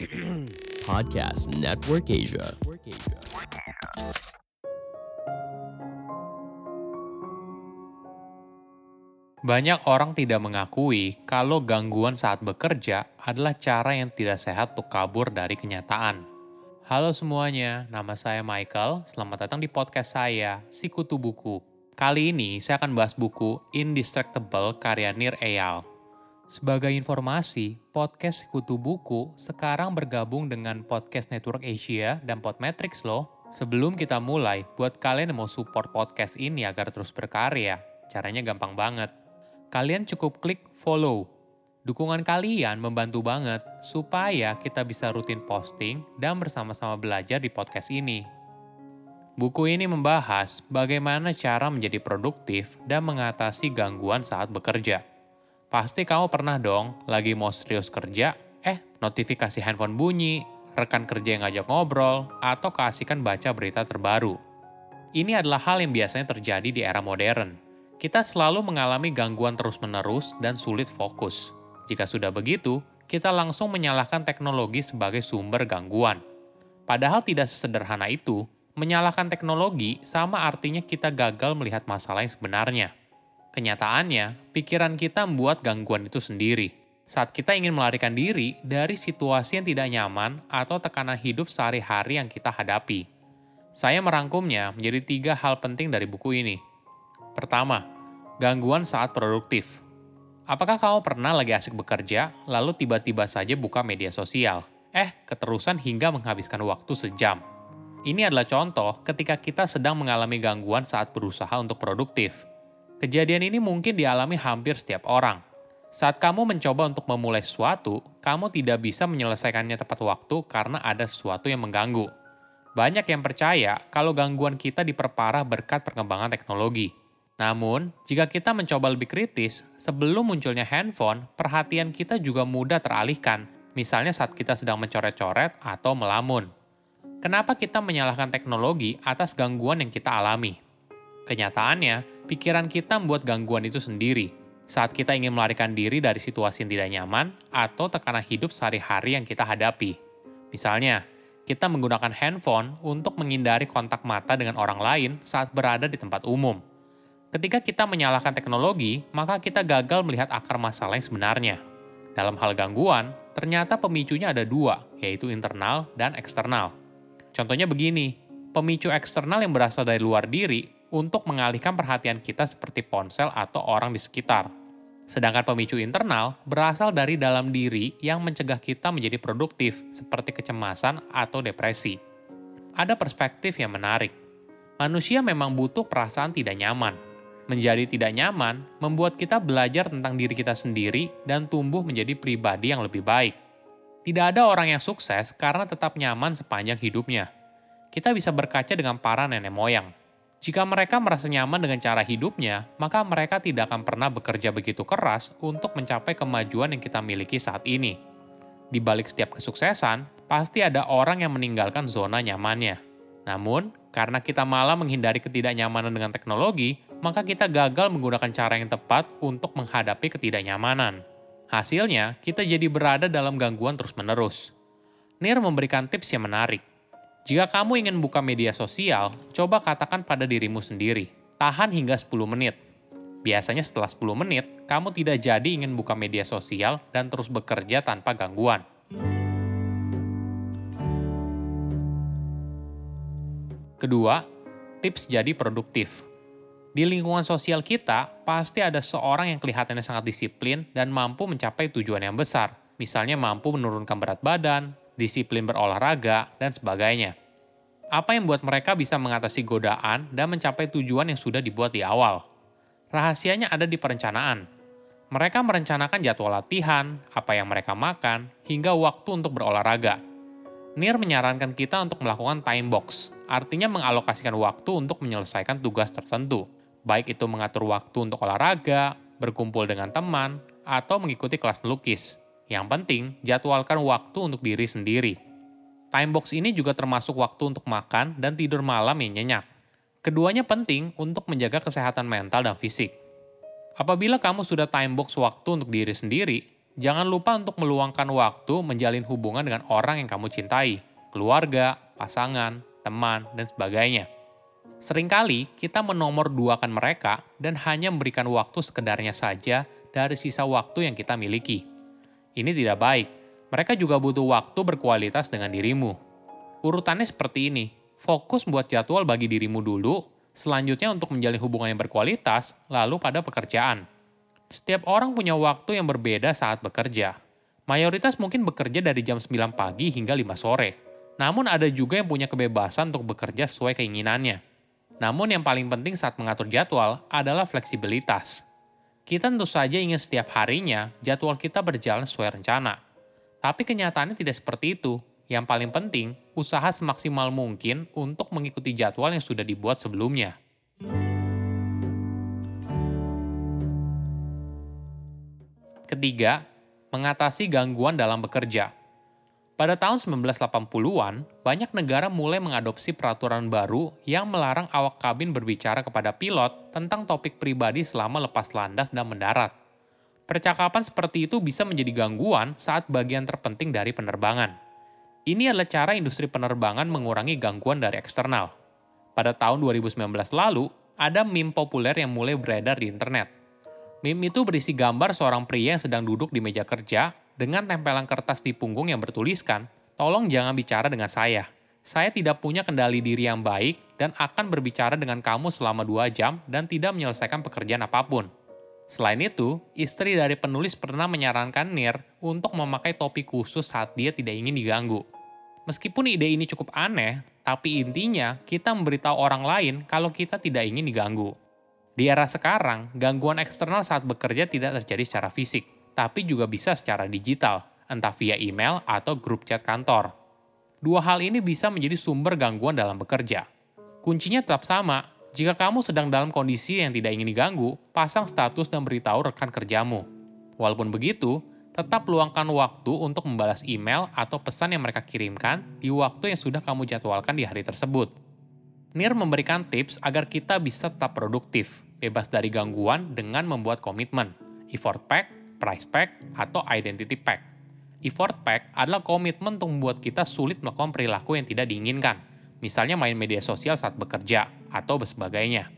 Podcast Network Asia. Banyak orang tidak mengakui kalau gangguan saat bekerja adalah cara yang tidak sehat untuk kabur dari kenyataan. Halo semuanya, nama saya Michael. Selamat datang di podcast saya, Sikutu Buku. Kali ini saya akan bahas buku Indistractable karya Nir Eyal. Sebagai informasi, podcast Sikutu Buku sekarang bergabung dengan Podcast Network Asia dan Podmetrics loh. Sebelum kita mulai, buat kalian yang mau support podcast ini agar terus berkarya, caranya gampang banget kalian cukup klik follow. Dukungan kalian membantu banget supaya kita bisa rutin posting dan bersama-sama belajar di podcast ini. Buku ini membahas bagaimana cara menjadi produktif dan mengatasi gangguan saat bekerja. Pasti kamu pernah dong lagi mau serius kerja, eh notifikasi handphone bunyi, rekan kerja yang ngajak ngobrol, atau keasikan baca berita terbaru. Ini adalah hal yang biasanya terjadi di era modern kita selalu mengalami gangguan terus-menerus dan sulit fokus. Jika sudah begitu, kita langsung menyalahkan teknologi sebagai sumber gangguan. Padahal tidak sesederhana itu, menyalahkan teknologi sama artinya kita gagal melihat masalah yang sebenarnya. Kenyataannya, pikiran kita membuat gangguan itu sendiri. Saat kita ingin melarikan diri dari situasi yang tidak nyaman atau tekanan hidup sehari-hari yang kita hadapi. Saya merangkumnya menjadi tiga hal penting dari buku ini. Pertama, gangguan saat produktif. Apakah kamu pernah lagi asik bekerja, lalu tiba-tiba saja buka media sosial? Eh, keterusan hingga menghabiskan waktu sejam. Ini adalah contoh ketika kita sedang mengalami gangguan saat berusaha untuk produktif. Kejadian ini mungkin dialami hampir setiap orang. Saat kamu mencoba untuk memulai sesuatu, kamu tidak bisa menyelesaikannya tepat waktu karena ada sesuatu yang mengganggu. Banyak yang percaya kalau gangguan kita diperparah berkat perkembangan teknologi. Namun, jika kita mencoba lebih kritis, sebelum munculnya handphone, perhatian kita juga mudah teralihkan, misalnya saat kita sedang mencoret-coret atau melamun. Kenapa kita menyalahkan teknologi atas gangguan yang kita alami? Kenyataannya, pikiran kita membuat gangguan itu sendiri. Saat kita ingin melarikan diri dari situasi yang tidak nyaman atau tekanan hidup sehari-hari yang kita hadapi. Misalnya, kita menggunakan handphone untuk menghindari kontak mata dengan orang lain saat berada di tempat umum Ketika kita menyalahkan teknologi, maka kita gagal melihat akar masalah yang sebenarnya. Dalam hal gangguan, ternyata pemicunya ada dua, yaitu internal dan eksternal. Contohnya begini, pemicu eksternal yang berasal dari luar diri untuk mengalihkan perhatian kita seperti ponsel atau orang di sekitar. Sedangkan pemicu internal berasal dari dalam diri yang mencegah kita menjadi produktif, seperti kecemasan atau depresi. Ada perspektif yang menarik. Manusia memang butuh perasaan tidak nyaman, menjadi tidak nyaman membuat kita belajar tentang diri kita sendiri dan tumbuh menjadi pribadi yang lebih baik. Tidak ada orang yang sukses karena tetap nyaman sepanjang hidupnya. Kita bisa berkaca dengan para nenek moyang. Jika mereka merasa nyaman dengan cara hidupnya, maka mereka tidak akan pernah bekerja begitu keras untuk mencapai kemajuan yang kita miliki saat ini. Di balik setiap kesuksesan, pasti ada orang yang meninggalkan zona nyamannya. Namun, karena kita malah menghindari ketidaknyamanan dengan teknologi, maka kita gagal menggunakan cara yang tepat untuk menghadapi ketidaknyamanan. Hasilnya, kita jadi berada dalam gangguan terus-menerus. Nir memberikan tips yang menarik. Jika kamu ingin buka media sosial, coba katakan pada dirimu sendiri, tahan hingga 10 menit. Biasanya setelah 10 menit, kamu tidak jadi ingin buka media sosial dan terus bekerja tanpa gangguan. Kedua, tips jadi produktif. Di lingkungan sosial kita, pasti ada seorang yang kelihatannya sangat disiplin dan mampu mencapai tujuan yang besar. Misalnya mampu menurunkan berat badan, disiplin berolahraga, dan sebagainya. Apa yang membuat mereka bisa mengatasi godaan dan mencapai tujuan yang sudah dibuat di awal? Rahasianya ada di perencanaan. Mereka merencanakan jadwal latihan, apa yang mereka makan, hingga waktu untuk berolahraga. Nir menyarankan kita untuk melakukan time box, artinya mengalokasikan waktu untuk menyelesaikan tugas tertentu baik itu mengatur waktu untuk olahraga, berkumpul dengan teman, atau mengikuti kelas melukis. Yang penting, jadwalkan waktu untuk diri sendiri. Timebox ini juga termasuk waktu untuk makan dan tidur malam yang nyenyak. Keduanya penting untuk menjaga kesehatan mental dan fisik. Apabila kamu sudah timebox waktu untuk diri sendiri, Jangan lupa untuk meluangkan waktu menjalin hubungan dengan orang yang kamu cintai, keluarga, pasangan, teman, dan sebagainya. Seringkali kita menomor duakan mereka dan hanya memberikan waktu sekedarnya saja dari sisa waktu yang kita miliki. Ini tidak baik. Mereka juga butuh waktu berkualitas dengan dirimu. Urutannya seperti ini. Fokus buat jadwal bagi dirimu dulu, selanjutnya untuk menjalin hubungan yang berkualitas, lalu pada pekerjaan. Setiap orang punya waktu yang berbeda saat bekerja. Mayoritas mungkin bekerja dari jam 9 pagi hingga 5 sore. Namun ada juga yang punya kebebasan untuk bekerja sesuai keinginannya. Namun yang paling penting saat mengatur jadwal adalah fleksibilitas. Kita tentu saja ingin setiap harinya jadwal kita berjalan sesuai rencana. Tapi kenyataannya tidak seperti itu. Yang paling penting, usaha semaksimal mungkin untuk mengikuti jadwal yang sudah dibuat sebelumnya. Ketiga, mengatasi gangguan dalam bekerja. Pada tahun 1980-an, banyak negara mulai mengadopsi peraturan baru yang melarang awak kabin berbicara kepada pilot tentang topik pribadi selama lepas landas dan mendarat. Percakapan seperti itu bisa menjadi gangguan saat bagian terpenting dari penerbangan. Ini adalah cara industri penerbangan mengurangi gangguan dari eksternal. Pada tahun 2019 lalu, ada meme populer yang mulai beredar di internet. Meme itu berisi gambar seorang pria yang sedang duduk di meja kerja dengan tempelan kertas di punggung yang bertuliskan, tolong jangan bicara dengan saya. Saya tidak punya kendali diri yang baik dan akan berbicara dengan kamu selama dua jam dan tidak menyelesaikan pekerjaan apa pun. Selain itu, istri dari penulis pernah menyarankan Nir untuk memakai topi khusus saat dia tidak ingin diganggu. Meskipun ide ini cukup aneh, tapi intinya kita memberitahu orang lain kalau kita tidak ingin diganggu. Di era sekarang, gangguan eksternal saat bekerja tidak terjadi secara fisik tapi juga bisa secara digital, entah via email atau grup chat kantor. Dua hal ini bisa menjadi sumber gangguan dalam bekerja. Kuncinya tetap sama, jika kamu sedang dalam kondisi yang tidak ingin diganggu, pasang status dan beritahu rekan kerjamu. Walaupun begitu, tetap luangkan waktu untuk membalas email atau pesan yang mereka kirimkan di waktu yang sudah kamu jadwalkan di hari tersebut. NIR memberikan tips agar kita bisa tetap produktif, bebas dari gangguan dengan membuat komitmen, effort pack, price pack, atau identity pack. Effort pack adalah komitmen untuk membuat kita sulit melakukan perilaku yang tidak diinginkan, misalnya main media sosial saat bekerja, atau sebagainya.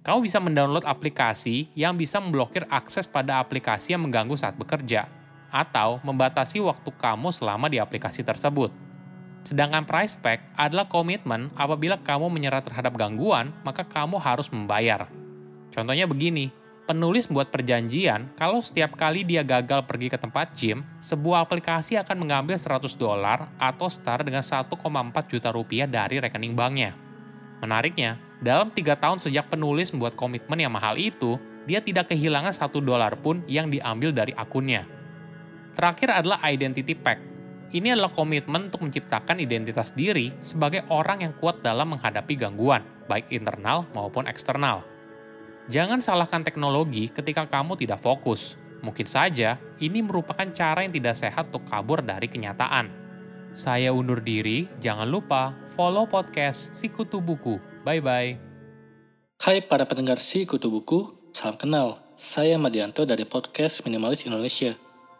Kamu bisa mendownload aplikasi yang bisa memblokir akses pada aplikasi yang mengganggu saat bekerja, atau membatasi waktu kamu selama di aplikasi tersebut. Sedangkan price pack adalah komitmen apabila kamu menyerah terhadap gangguan, maka kamu harus membayar. Contohnya begini, penulis buat perjanjian kalau setiap kali dia gagal pergi ke tempat gym, sebuah aplikasi akan mengambil 100 dolar atau setara dengan 1,4 juta rupiah dari rekening banknya. Menariknya, dalam tiga tahun sejak penulis membuat komitmen yang mahal itu, dia tidak kehilangan satu dolar pun yang diambil dari akunnya. Terakhir adalah identity pack. Ini adalah komitmen untuk menciptakan identitas diri sebagai orang yang kuat dalam menghadapi gangguan, baik internal maupun eksternal. Jangan salahkan teknologi ketika kamu tidak fokus. Mungkin saja ini merupakan cara yang tidak sehat untuk kabur dari kenyataan. Saya undur diri, jangan lupa follow podcast Sikutu Buku. Bye-bye. Hai para pendengar Sikutu Buku, salam kenal. Saya Madianto dari podcast Minimalis Indonesia.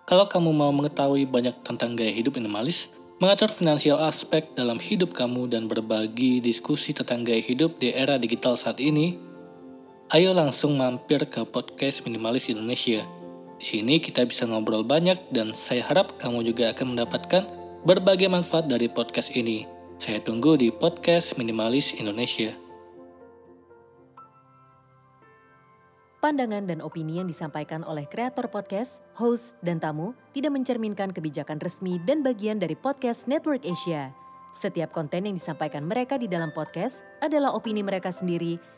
Kalau kamu mau mengetahui banyak tentang gaya hidup minimalis, mengatur finansial aspek dalam hidup kamu dan berbagi diskusi tentang gaya hidup di era digital saat ini, Ayo langsung mampir ke podcast Minimalis Indonesia. Di sini kita bisa ngobrol banyak dan saya harap kamu juga akan mendapatkan berbagai manfaat dari podcast ini. Saya tunggu di podcast Minimalis Indonesia. Pandangan dan opini yang disampaikan oleh kreator podcast, host, dan tamu tidak mencerminkan kebijakan resmi dan bagian dari podcast Network Asia. Setiap konten yang disampaikan mereka di dalam podcast adalah opini mereka sendiri